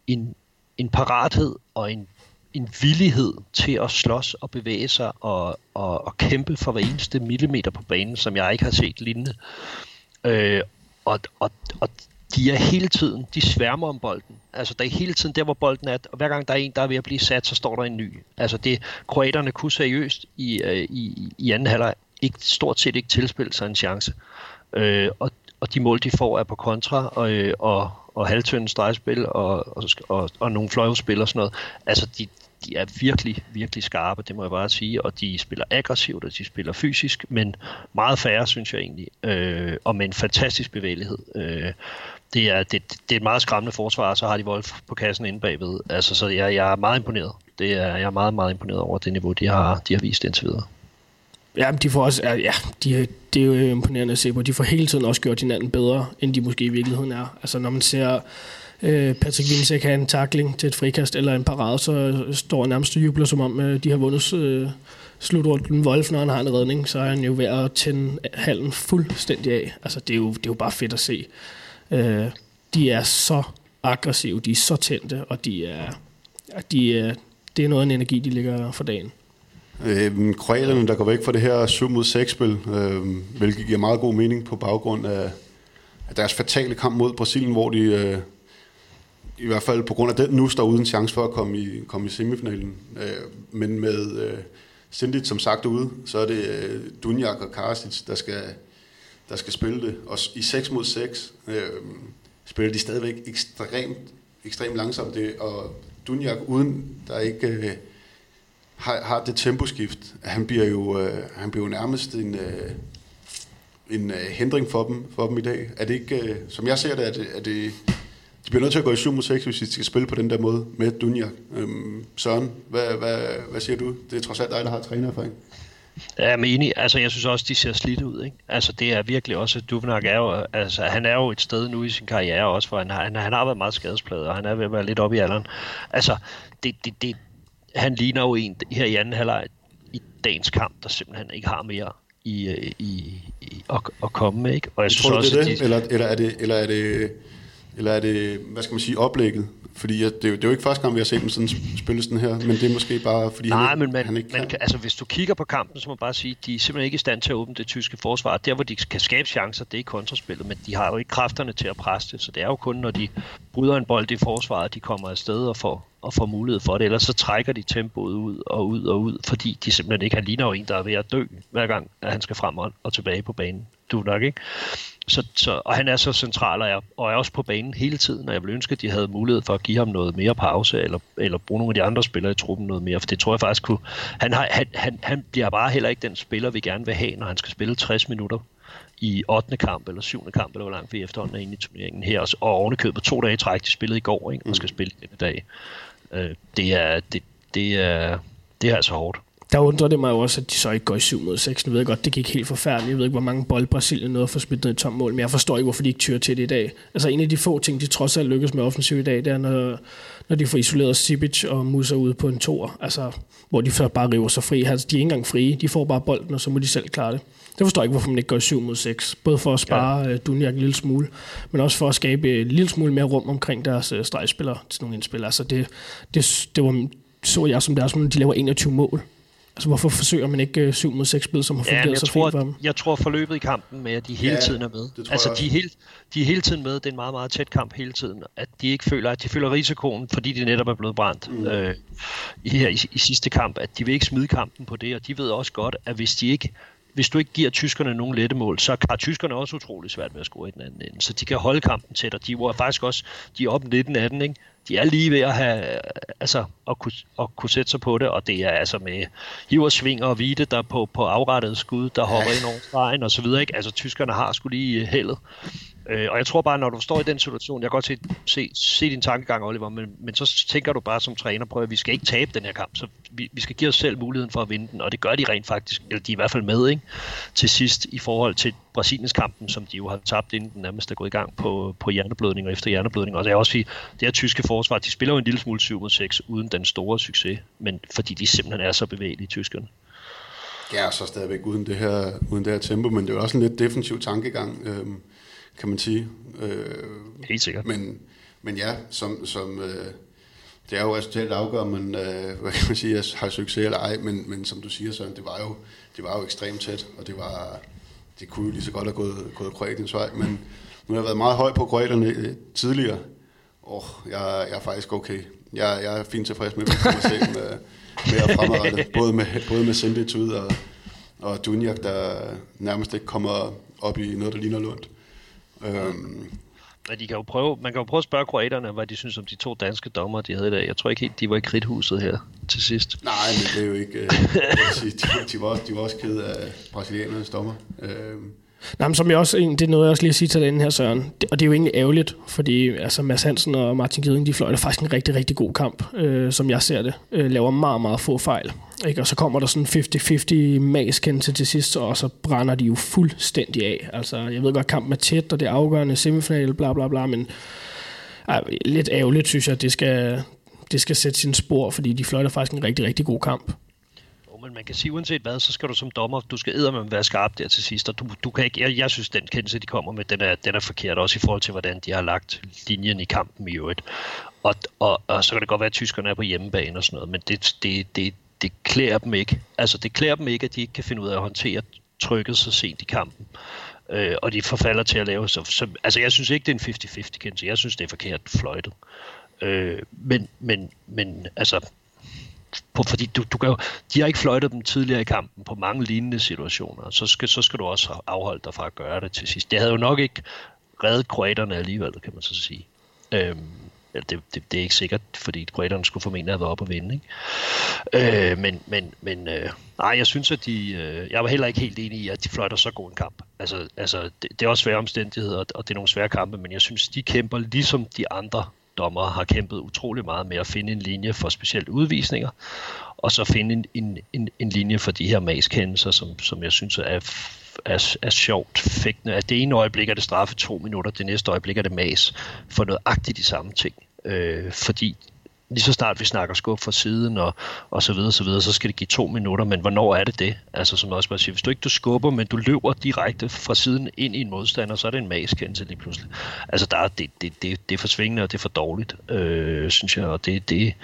en, en parathed og en en villighed til at slås og bevæge sig og, og, og kæmpe for hver eneste millimeter på banen, som jeg ikke har set lignende. Øh, Øh, og, og, og de er hele tiden, de sværmer om bolden. Altså, der er hele tiden der, hvor bolden er, og hver gang der er en, der er ved at blive sat, så står der en ny. Altså, det kroaterne kunne seriøst i, øh, i, i anden halvleg ikke, stort set ikke tilspille sig en chance. Øh, og, og de mål, de får, er på kontra og, øh, og, og halvtønde stregspil og, og, og, og nogle fløjspil og sådan noget. Altså, de, de er virkelig, virkelig skarpe, det må jeg bare sige, og de spiller aggressivt, og de spiller fysisk, men meget færre, synes jeg egentlig, øh, og med en fantastisk bevægelighed. Øh, det, er, det, det er et meget skræmmende forsvar, så har de Wolf på kassen inde bagved. Altså, så jeg, jeg er meget imponeret. Det er, jeg er meget, meget imponeret over det niveau, de har, de har vist indtil videre. Ja, de får også, ja, de, det er jo imponerende at se på. De får hele tiden også gjort hinanden bedre, end de måske i virkeligheden er. Altså, når man ser øh, Patrick Vinsek have en takling til et frikast eller en parade, så står han nærmest og jubler, som om øh, de har vundet øh, slutrunden Wolf, når han har en redning, så er han jo ved at tænde halen fuldstændig af. Altså, det er jo, det er jo bare fedt at se. Øh, de er så aggressive, de er så tændte, og de er, de er, det er noget af en energi, de ligger for dagen. Øh, kroaterne, der går væk fra det her 7 mod 6 spil, øh, hvilket giver meget god mening på baggrund af, af deres fatale kamp mod Brasilien, hvor de øh, i hvert fald på grund af den nu står uden chance for at komme i, komme i semifinalen. Øh, men med øh, Sindit som sagt ude, så er det øh, Dunjak og Karasic, der skal, der skal spille det. Og i 6 mod 6 øh, spiller de stadigvæk ekstremt, ekstremt langsomt. Det, og Dunjak uden, der ikke øh, har, har det temposkift, han bliver jo, øh, han bliver jo nærmest en... Øh, en øh, hindring for dem, for dem i dag. Er det ikke, øh, som jeg ser det, er det, er det de bliver nødt til at gå i 7 mod 6, hvis de skal spille på den der måde med Dunjak. Øhm, Søren, hvad, hvad, hvad siger du? Det er trods alt dig, der har trænererfaring. Jeg er enig. Altså, jeg synes også, de ser slidt ud. Ikke? Altså, det er virkelig også... Duvnak er jo... Altså, han er jo et sted nu i sin karriere også, for han har, han, han har været meget skadespladet, og han er ved at være lidt oppe i alderen. Altså, det, det, det, han ligner jo en her i anden halvleg i dagens kamp, der simpelthen ikke har mere i, øh, i, i at, at komme med. Ikke? Og jeg, jeg synes tror, også, det er det? De... Eller, eller, er det, eller er det eller er det, hvad skal man sige, oplægget? Fordi det, er jo, det er jo ikke første gang, vi har set dem sådan spille sådan her, men det er måske bare, fordi Nej, han, men man, han ikke man kan. Altså, hvis du kigger på kampen, så må man bare sige, at de er simpelthen ikke i stand til at åbne det tyske forsvar. Der, hvor de kan skabe chancer, det er i kontraspillet, men de har jo ikke kræfterne til at presse det, så det er jo kun, når de bryder en bold i forsvaret, de kommer afsted og får, og får mulighed for det. Ellers så trækker de tempoet ud og ud og ud, fordi de simpelthen ikke, han ligner en, der er ved at dø, hver gang at han skal frem og tilbage på banen. Du nok ikke? Så, så, og han er så central og er, og er også på banen hele tiden, og jeg vil ønske, at de havde mulighed for at give ham noget mere pause, eller, eller bruge nogle af de andre spillere i truppen noget mere, for det tror jeg faktisk kunne... Han, har, han, han, han bliver bare heller ikke den spiller, vi gerne vil have, når han skal spille 60 minutter i 8. kamp eller 7. kamp, eller hvor langt vi efterhånden er inde i turneringen her, og ovenikøbet på to dage i træk, de spillede i går, ikke, og skal mm. spille denne dag. Øh, det, er, det, det, er, det er altså hårdt der undrer det mig jo også, at de så ikke går i 7 mod 6. Nu ved jeg godt, det gik helt forfærdeligt. Jeg ved ikke, hvor mange bold Brasilien nåede for spillet ned i tom mål, men jeg forstår ikke, hvorfor de ikke tyrer til det i dag. Altså en af de få ting, de trods alt lykkes med offensiv i dag, det er, når, når de får isoleret Sibic og Musa ud på en tor, altså, hvor de før bare river sig fri. Altså, de er ikke engang frie, de får bare bolden, og så må de selv klare det. Det forstår jeg ikke, hvorfor man ikke går i 7 mod 6. Både for at spare ja. Øh, Dunjak en lille smule, men også for at skabe en lille smule mere rum omkring deres uh, stregspillere til nogle indspillere. Altså det, det, det var, så jeg som deres, de laver 21 mål. Altså, hvorfor forsøger man ikke 7 øh, mod 6 spil, som har fungeret ja, så tror, fint for dem? Jeg tror forløbet i kampen med, at de hele ja, tiden er med. Altså, de er, hele, de er hele tiden med. Det er en meget, meget tæt kamp hele tiden. At de ikke føler, at de føler risikoen, fordi de netop er blevet brændt mm. øh, i, her, i, i, sidste kamp, at de vil ikke smide kampen på det, og de ved også godt, at hvis de ikke hvis du ikke giver tyskerne nogen lette mål, så har tyskerne også utrolig svært ved at score i den anden ende. Så de kan holde kampen tæt, og de var faktisk også, de er op 19 af den, ikke? De er lige ved at have, altså, at kunne, at kunne sætte sig på det, og det er altså med hiver, svinger og vide, der på, på afrettet skud, der hopper ind over stregen og så videre, ikke? Altså, tyskerne har skulle lige heldet. Øh, og jeg tror bare, når du står i den situation, jeg kan godt se, se, se din tankegang, Oliver, men, men så tænker du bare som træner, prøv at vi skal ikke tabe den her kamp, så vi, vi skal give os selv muligheden for at vinde den, og det gør de rent faktisk, eller de er i hvert fald med, ikke? Til sidst i forhold til Brasiliens kampen, som de jo har tabt, inden den nærmest er gået i gang på, på hjerneblødning og efter hjerneblødning. Og det er også fordi, det her tyske forsvar, de spiller jo en lille smule 7 mod 6, uden den store succes, men fordi de simpelthen er så bevægelige, tyskerne. Ja, så stadigvæk uden det her, uden det her tempo, men det er jo også en lidt defensiv tankegang, øh, kan man sige. Øh, Helt sikkert. Men, men ja, som, som øh, det er jo resultatet afgør, man, øh, hvad kan man sige, har succes eller ej, men, men som du siger, Søren, det var jo, det var jo ekstremt tæt, og det var, det kunne jo lige så godt have gået, gået Kroatiens vej, men nu har jeg været meget høj på kroaterne øh, tidligere. Åh, oh, jeg, jeg er faktisk okay. Jeg, jeg er fint tilfreds med, at vi kommer se med, mere fremadrettet. Både med, både med Sendic ud og, og Dunjak, der nærmest ikke kommer op i noget, der ligner Lund. Øhm, men de kan jo prøve, man kan jo prøve at spørge kroaterne, hvad de synes om de to danske dommer, de havde i dag. Jeg tror ikke helt, de var i kridthuset her til sidst. Nej, men det er jo ikke... Øh, de, de, var også, de var også ked af brasilianernes dommer. Øh, Nej, men som jeg også, det er noget, jeg også lige at sige til den her, Søren. Det, og det er jo egentlig ærgerligt, fordi altså, Mads Hansen og Martin Giding, de fløjter faktisk en rigtig, rigtig god kamp, øh, som jeg ser det. Øh, laver meget, meget få fejl. Ikke? Og så kommer der sådan 50-50 maskendelse til sidst, og så brænder de jo fuldstændig af. Altså, jeg ved godt, kampen er tæt, og det er afgørende semifinal, bla bla bla, men ej, lidt ærgerligt, synes jeg, at det skal, det skal sætte sin spor, fordi de fløjter faktisk en rigtig, rigtig god kamp men man kan sige, uanset hvad, så skal du som dommer, du skal med være skarp der til sidst, og du, du kan ikke, jeg, jeg synes, den kendelse, de kommer med, den er, den er forkert, også i forhold til, hvordan de har lagt linjen i kampen i øvrigt. Og, og, og så kan det godt være, at tyskerne er på hjemmebane og sådan noget, men det, det, det, det klæder dem ikke. Altså, det klæder dem ikke, at de ikke kan finde ud af at håndtere trykket så sent i kampen. Øh, og de forfalder til at lave så, så altså jeg synes ikke det er en 50-50 kendelse. Jeg synes det er forkert fløjtet. Øh, men, men, men altså på, fordi du, du kan jo, de har ikke fløjtet dem tidligere i kampen på mange lignende situationer, så skal, så skal du også afholde dig fra at gøre det til sidst. Det havde jo nok ikke reddet kroaterne alligevel, kan man så sige. Øhm, det, det, det er ikke sikkert, fordi kroaterne skulle formentlig have været op og vinde. Ikke? Øh, men men, men øh, nej, jeg synes, at de... Øh, jeg var heller ikke helt enig i, at de fløjter så god en kamp. Altså, altså det, det er også svære omstændigheder, og det er nogle svære kampe, men jeg synes, de kæmper ligesom de andre dommere har kæmpet utrolig meget med at finde en linje for specielt udvisninger, og så finde en, en, en, en linje for de her maskendelser, som, som jeg synes er, er, er sjovt fægtende. At det ene øjeblik er det straffe to minutter, det næste øjeblik er det mas for noget agtigt de samme ting. Øh, fordi lige så snart vi snakker skub fra siden og, og så videre, så videre, så skal det give to minutter, men hvornår er det det? Altså som også bare siger, hvis du ikke du skubber, men du løber direkte fra siden ind i en modstander, så er det en maskendelse lige pludselig. Altså der er, det, det, det, det er for svingende, og det er for dårligt, øh, synes jeg, og det, det,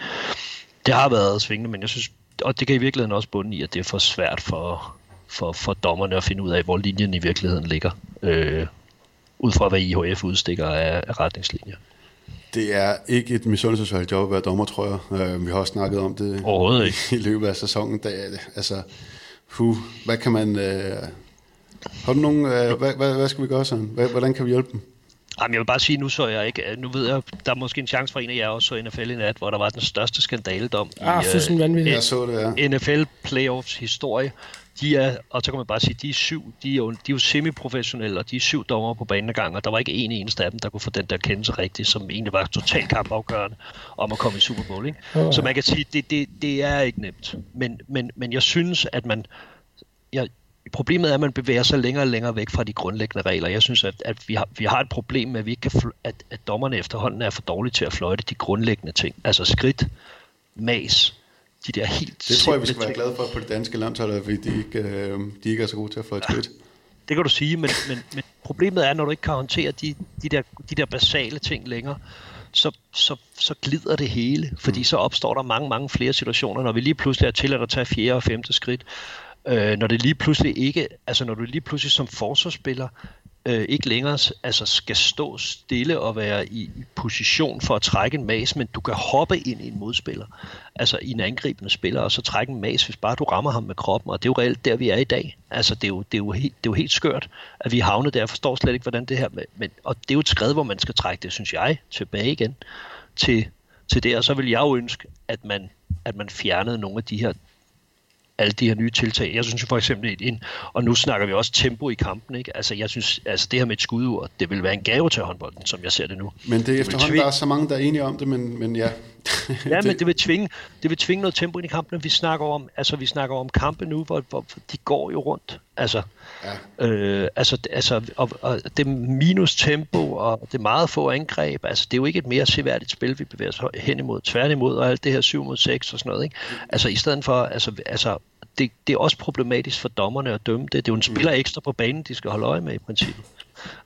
det har været svingende, men jeg synes, og det kan i virkeligheden også bunde i, at det er for svært for, for, for dommerne at finde ud af, hvor linjen i virkeligheden ligger, øh, ud fra hvad IHF udstikker af, af retningslinjer. Det er ikke et misundelsesværdigt job at være dommer, tror jeg. Øh, vi har også snakket om det Overhovedet ikke. i løbet af sæsonen. Det. Altså, hu, hvad kan man... Øh, har du nogen... Øh, hvad, hvad, hvad skal vi gøre sådan? Hvordan kan vi hjælpe dem? Jamen, jeg vil bare sige, nu så jeg ikke, nu ved jeg, der er måske en chance for en af jer også så NFL i nat, hvor der var den største skandaledom ah, i uh, jeg så det, ja. NFL Playoffs historie de er, og så kan man bare sige, de er syv, de er jo, de er jo semiprofessionelle, og de er syv dommer på banen gang, og der var ikke en eneste af dem, der kunne få den der kendelse rigtigt, som egentlig var totalt kampafgørende om at komme i Super Bowl. Ikke? Oh. Så man kan sige, det, det, det er ikke nemt. Men, men, men jeg synes, at man... Jeg, problemet er, at man bevæger sig længere og længere væk fra de grundlæggende regler. Jeg synes, at, at vi, har, vi har et problem med, at, vi ikke kan at, at dommerne efterhånden er for dårlige til at fløjte de grundlæggende ting. Altså skridt, mas, de der helt Det tror jeg, vi skal være glade for på det danske landshold, fordi de ikke, øh, de ikke er så gode til at få et ja, Det kan du sige, men, men, men problemet er, når du ikke kan håndtere de, de, der, de der basale ting længere, så, så, så glider det hele, fordi mm. så opstår der mange, mange flere situationer, når vi lige pludselig er til at tage fjerde og femte skridt, øh, når det lige pludselig ikke, altså når du lige pludselig som forsvarsspiller øh, ikke længere altså skal stå stille og være i position for at trække en mas, men du kan hoppe ind i en modspiller, altså i en angribende spiller, og så trække en mas, hvis bare du rammer ham med kroppen, og det er jo reelt der, vi er i dag. Altså, det er jo, det er jo, helt, det er jo helt skørt, at vi er havnet der. Jeg forstår slet ikke, hvordan det her... Men, og det er jo et skridt, hvor man skal trække det, synes jeg, tilbage igen til, til det. Og så vil jeg jo ønske, at man, at man fjernede nogle af de her alle de her nye tiltag. Jeg synes jo for eksempel, en, og nu snakker vi også tempo i kampen, ikke? Altså jeg synes, altså det her med et skudur, det vil være en gave til håndbolden, som jeg ser det nu. Men det er efterhånden, der er så mange, der er enige om det, men, men ja. Ja, men det vil, tvinge, det vil tvinge noget tempo ind i kampen. Vi snakker om, altså vi snakker om kampe nu, hvor, hvor de går jo rundt. Altså, ja. øh, altså, altså og, og det minus tempo og det meget få angreb, altså det er jo ikke et mere seværdigt spil, vi bevæger os hen imod, tværtimod, og alt det her 7 mod 6 og sådan noget. Ikke? Altså i stedet for, altså, altså det, det er også problematisk for dommerne at dømme det. Det er jo en spiller ekstra på banen, de skal holde øje med i princippet.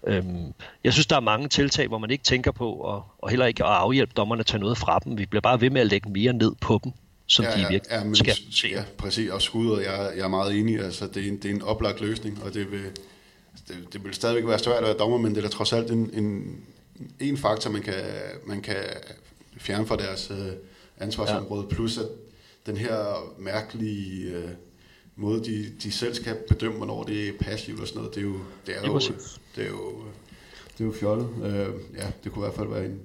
Øhm, jeg synes, der er mange tiltag, hvor man ikke tænker på, og, og heller ikke at afhjælpe dommerne at tage noget fra dem. Vi bliver bare ved med at lægge mere ned på dem, som ja, de virkelig ja, men, skal. Ja, præcis. Og skuddet, jeg, jeg er meget enig. Altså, det, er en, det er en oplagt løsning, og det vil, det, det vil stadigvæk være svært at være dommer, men det er da trods alt en, en, en faktor, man kan, man kan fjerne fra deres øh, ansvarsområde. Ja. Plus at den her mærkelige... Øh, måde, de, de selv skal bedømme, hvornår det er passivt og sådan noget, det er jo, det er jo, det er jo, det er jo fjollet. Uh, ja, det kunne i hvert fald være en,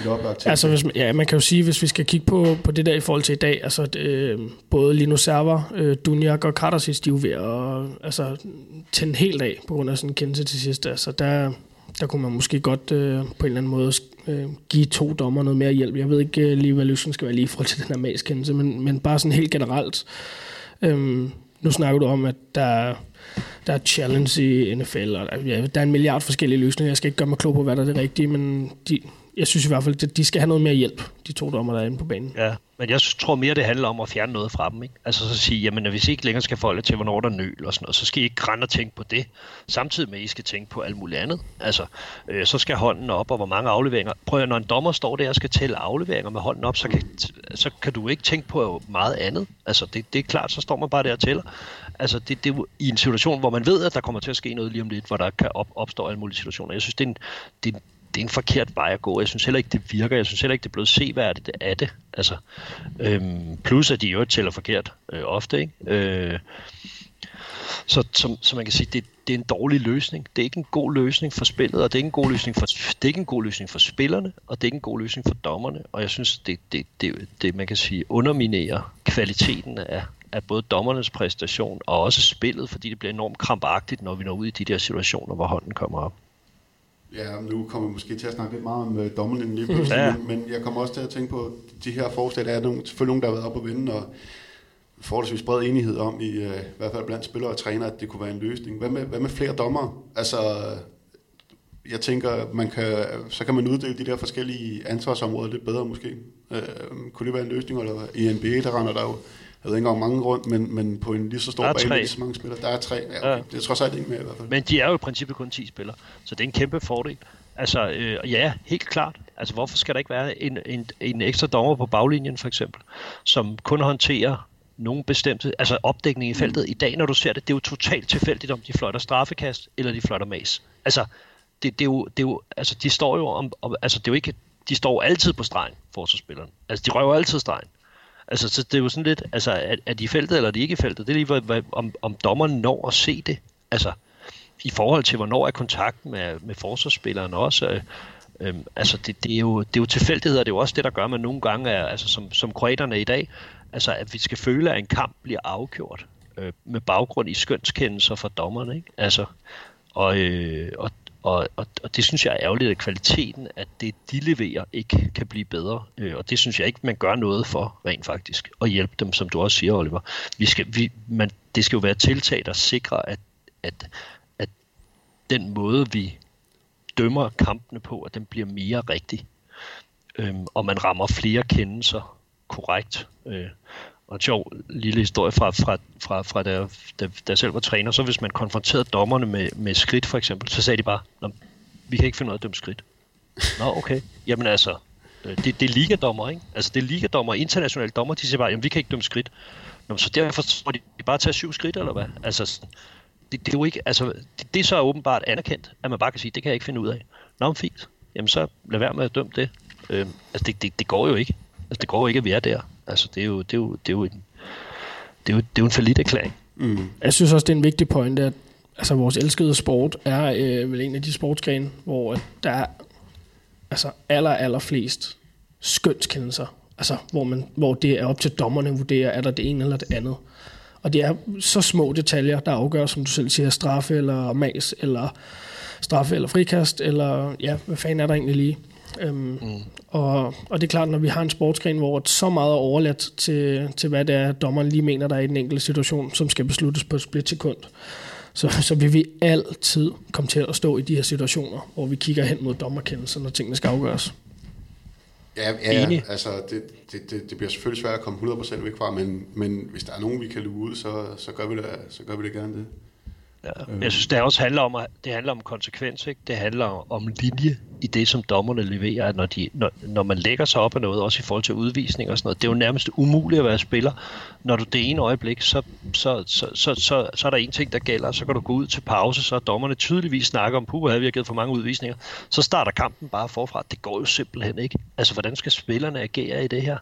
et oplagt. Altså, hvis ja, man kan jo sige, hvis vi skal kigge på, på det der i forhold til i dag, altså øh, både Lino Server, øh, Dunjak og Kardasis, de er jo ved at altså, tænde helt af på grund af sådan en kendelse til sidst. Altså, der, der kunne man måske godt øh, på en eller anden måde øh, give to dommer noget mere hjælp. Jeg ved ikke øh, lige, hvad løsningen skal være lige i forhold til den her maskendelse, men, men bare sådan helt generelt, Øhm, nu snakker du om, at der, der er challenge i NFL, og der, ja, der er en milliard forskellige løsninger. Jeg skal ikke gøre mig klog på, hvad der er det rigtige, men de, jeg synes i hvert fald, at de skal have noget mere hjælp, de to dommer, der er inde på banen. Ja, men jeg tror mere, det handler om at fjerne noget fra dem. Ikke? Altså så sige, jamen hvis I ikke længere skal forholde til, hvornår der nøl og sådan noget, så skal I ikke rende og tænke på det, samtidig med, at I skal tænke på alt muligt andet. Altså, øh, så skal hånden op, og hvor mange afleveringer. Prøv at, når en dommer står der og skal tælle afleveringer med hånden op, så kan, så kan du ikke tænke på meget andet. Altså, det, det er klart, så står man bare der og tæller. Altså, det, det er i en situation, hvor man ved, at der kommer til at ske noget lige om lidt, hvor der kan op, opstå alle mulige situationer. Jeg synes, det er en, det er en det er en forkert vej at gå. Jeg synes heller ikke, det virker. Jeg synes heller ikke, det er blevet seværdigt af det. Altså, øhm, plus at de jo tæller forkert øh, ofte. Ikke? Øh, så, som, så man kan sige, det, det er en dårlig løsning. Det er ikke en god løsning for spillet, og det er ikke en god løsning for, det er ikke en god løsning for spillerne, og det er ikke en god løsning for dommerne. Og jeg synes, det, det, det, det man kan sige, underminerer kvaliteten af, af både dommernes præstation og også spillet, fordi det bliver enormt krampagtigt, når vi når ud i de der situationer, hvor hånden kommer op. Ja, nu kommer vi måske til at snakke lidt meget om uh, dommerne lige pludselig, ja. men, men jeg kommer også til at tænke på, de her forslag, der er nogle, selvfølgelig nogen, der har været op og vinde, og forholdsvis bred enighed om, i, uh, i hvert fald blandt spillere og træner, at det kunne være en løsning. Hvad med, hvad med flere dommer? Altså, jeg tænker, man kan, så kan man uddele de der forskellige ansvarsområder lidt bedre måske. Uh, kunne det være en løsning? Eller i NBA, der render der jo jeg ved ikke engang mange rundt, men, men på en lige så stor bane, lige så mange spillere. Der er tre. Ja, okay. ja. Det er trods alt ikke mere i hvert fald. Men de er jo i princippet kun 10 spillere, så det er en kæmpe fordel. Altså, øh, ja, helt klart. Altså, hvorfor skal der ikke være en, en, en ekstra dommer på baglinjen, for eksempel, som kun håndterer nogle bestemte, altså opdækning i mm. feltet. Mm. I dag, når du ser det, det er jo totalt tilfældigt, om de fløjter straffekast, eller de fløjter mas. Altså, det, det, er jo, det er jo, altså, de står jo om, om, altså, det er jo ikke, de står altid på stregen, forsvarsspilleren. Altså, de røver altid stregen. Altså, så det er jo sådan lidt, altså, er, er de i feltet, eller er de ikke i feltet? Det er lige, hvad, hvad, om, om dommeren når at se det. Altså, i forhold til, hvornår er kontakten med, med forsvarsspilleren også. Øh, Øhm, altså, det, det, er jo, det er jo tilfældigheder, det er jo også det, der gør, at man nogle gange er, altså, som, som kroaterne i dag, altså, at vi skal føle, at en kamp bliver afgjort øh, med baggrund i skønskendelser fra dommerne, ikke? Altså, og, øh, og, og, og, og det synes jeg er ærgerligt, at kvaliteten af det, de leverer, ikke kan blive bedre. Øh, og det synes jeg ikke, man gør noget for rent faktisk. At hjælpe dem, som du også siger, Oliver. Vi skal, vi, man, det skal jo være tiltag, der sikrer, at, at, at den måde, vi dømmer kampene på, at den bliver mere rigtig. Øhm, og man rammer flere kendelser korrekt. Øh, og en sjov lille historie fra, fra, fra, fra da, da, da jeg selv var træner, så hvis man konfronterede dommerne med, med skridt for eksempel, så sagde de bare, vi kan ikke finde ud af at dømme skridt. Nå, okay. Jamen altså, øh, det, det er ligadommer, ikke? Altså det er ligadommer, internationale dommer, de siger bare, jamen vi kan ikke dømme skridt. Nå, så derfor må de bare tage syv skridt, eller hvad? Altså, det, det er jo ikke, altså, det, det er så åbenbart anerkendt, at man bare kan sige, det kan jeg ikke finde ud af. Nå, men fint. Jamen så lad være med at dømme det. Øh, altså det, det, det går jo ikke. Altså det går jo ikke, at vi er der. Altså, det er jo, det er jo, det er jo en, det er jo, det er jo en forlidt erklæring. Mm. Jeg synes også, det er en vigtig point, at altså, vores elskede sport er øh, vel en af de sportsgrene, hvor der er altså, aller, aller flest skønskendelser Altså, hvor, man, hvor det er op til dommerne at vurdere, er der det ene eller det andet. Og det er så små detaljer, der afgør, som du selv siger, straffe eller mas, eller straffe eller frikast, eller ja, hvad fanden er der egentlig lige? Øhm, mm. og, og det er klart, når vi har en sportsgren, hvor så meget er overladt til, til, hvad det er, dommeren lige mener, der er i den enkelte situation, som skal besluttes på et splitsekund, så, så vil vi altid komme til at stå i de her situationer, hvor vi kigger hen mod dommerkendelser, når tingene skal afgøres. Ja, ja Enig. altså det, det, det, det bliver selvfølgelig svært at komme 100% væk fra, men, men hvis der er nogen, vi kan luge ud, så, så, gør, vi det, så gør vi det gerne det. Ja. Jeg synes, det også handler om, at det handler om konsekvens. Ikke? Det handler om linje i det, som dommerne leverer. at Når, de, når, når man lægger sig op af noget, også i forhold til udvisning og sådan noget, det er jo nærmest umuligt at være spiller. Når du det ene øjeblik, så, så, så, så, så, så er der en ting, der gælder, så kan du gå ud til pause, så er dommerne tydeligvis snakker om, puh, vi har givet for mange udvisninger. Så starter kampen bare forfra. Det går jo simpelthen ikke. Altså, hvordan skal spillerne agere i det her?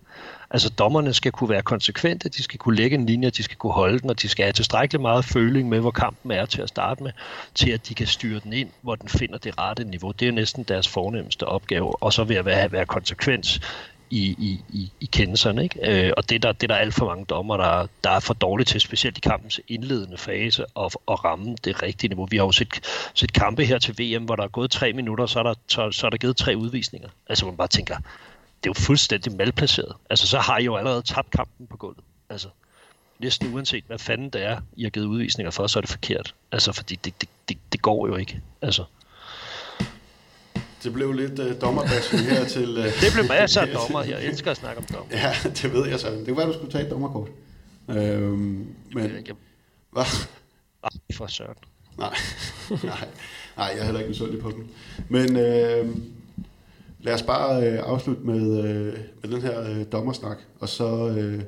Altså dommerne skal kunne være konsekvente, de skal kunne lægge en linje, de skal kunne holde den, og de skal have tilstrækkeligt meget føling med, hvor kampen er til at starte med, til at de kan styre den ind, hvor den finder det rette niveau. Det er næsten deres fornemmeste opgave, og så vil jeg være, være konsekvens i, i, i, i kendelserne. Ikke? Øh, og det er der, det der alt for mange dommer, der, der er for dårligt til, specielt i kampens indledende fase, at, at ramme det rigtige niveau. Vi har jo set, set kampe her til VM, hvor der er gået tre minutter, så er der, så, så er der givet tre udvisninger. Altså man bare tænker, det er jo fuldstændig malplaceret. Altså, så har I jo allerede tabt kampen på gulvet. Altså, næsten uanset hvad fanden det er, I har givet udvisninger for, så er det forkert. Altså, fordi det, det, det, det går jo ikke. Altså. Det blev lidt uh, dommerbashing her til... Uh, det blev masser af dommer. Jeg elsker at snakke om dommer. Ja, det ved jeg så. Det kunne være, du skulle tage et dommerkort. Øhm, men... Hvad? Nej, for søren. Nej, nej, nej, jeg er heller ikke misundelig på dem. Men øh, lad os bare øh, afslutte med, øh, med den her øh, dommersnak, og så øh,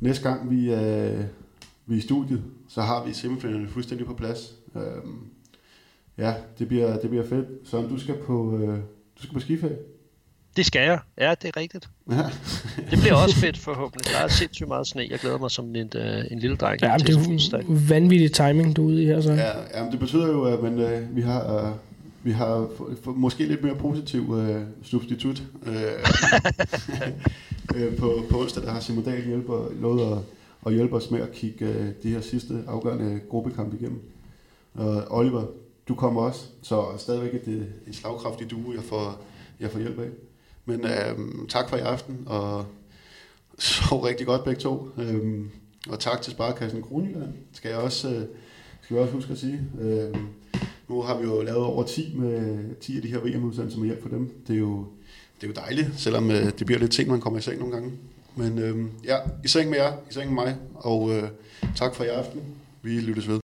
næste gang vi er, vi er i studiet, så har vi semifinalerne fuldstændig på plads. Øh, ja, det bliver, det bliver fedt. Så du skal på, øh, du skal på skiferie. Det skal jeg. Ja, det er rigtigt. Ja. det bliver også fedt forhåbentlig. Der er sindssygt meget sne. Jeg glæder mig som en, uh, en lille dreng. Ja, det er jo vanvittig timing, du er ude i her. Så. Ja, ja det betyder jo, at man, uh, vi har... Uh, vi har for, for, måske lidt mere positiv uh, substitut uh, uh, på, på onsdag, der har Simon Dahl hjælper, lovet at, at hjælpe os med at kigge uh, de her sidste afgørende gruppekamp igennem. Uh, Oliver, du kommer også, så stadigvæk er det øh, en slagkraftigt duo, jeg får, jeg får hjælp af. Men øhm, tak for i aften, og så rigtig godt begge to. Øhm, og tak til Sparkassen Kronjylland, skal jeg også, øh, skal jeg også huske at sige. Øhm, nu har vi jo lavet over 10 med 10 af de her VM-udsendelser med hjælp for dem. Det er jo, det er jo dejligt, selvom øh, det bliver lidt ting, man kommer i seng nogle gange. Men øhm, ja, i seng med jer, i seng med mig, og øh, tak for i aften. Vi lyttes ved.